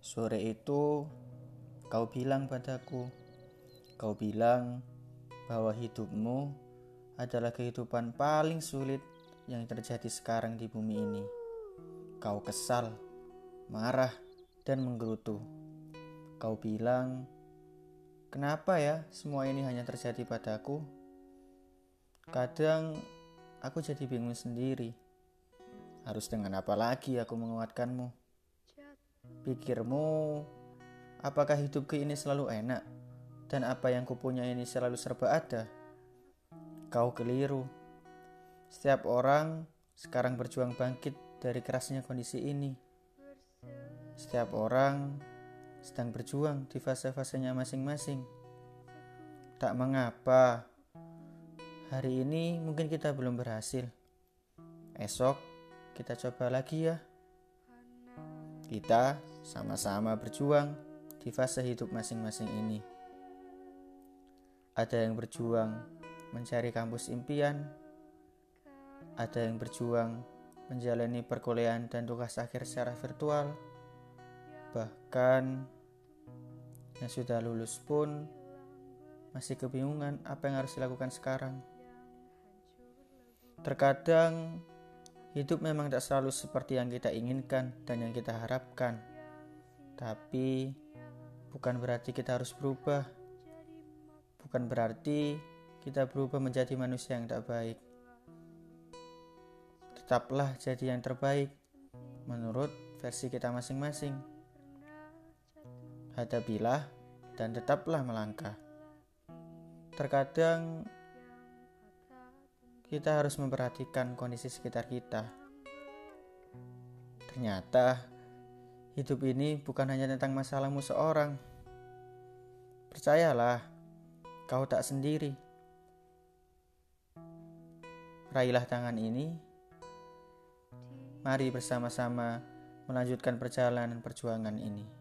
Sore itu, kau bilang padaku, kau bilang bahwa hidupmu adalah kehidupan paling sulit yang terjadi sekarang di bumi ini. Kau kesal, marah, dan menggerutu. Kau bilang, "Kenapa ya semua ini hanya terjadi padaku?" Kadang aku jadi bingung sendiri. Harus dengan apa lagi aku menguatkanmu? Pikirmu, apakah hidupku ini selalu enak dan apa yang kupunya ini selalu serba ada? Kau keliru. Setiap orang sekarang berjuang bangkit dari kerasnya kondisi ini. Setiap orang sedang berjuang di fase-fasenya masing-masing. Tak mengapa, hari ini mungkin kita belum berhasil. Esok kita coba lagi ya. Kita sama-sama berjuang di fase hidup masing-masing ini. Ada yang berjuang mencari kampus impian, ada yang berjuang menjalani perkuliahan dan tugas akhir secara virtual, bahkan yang sudah lulus pun masih kebingungan apa yang harus dilakukan sekarang. Terkadang Hidup memang tak selalu seperti yang kita inginkan dan yang kita harapkan. Tapi bukan berarti kita harus berubah. Bukan berarti kita berubah menjadi manusia yang tak baik. Tetaplah jadi yang terbaik menurut versi kita masing-masing. Hadapilah dan tetaplah melangkah. Terkadang kita harus memperhatikan kondisi sekitar kita. Ternyata hidup ini bukan hanya tentang masalahmu seorang. Percayalah, kau tak sendiri. Raihlah tangan ini. Mari bersama-sama melanjutkan perjalanan perjuangan ini.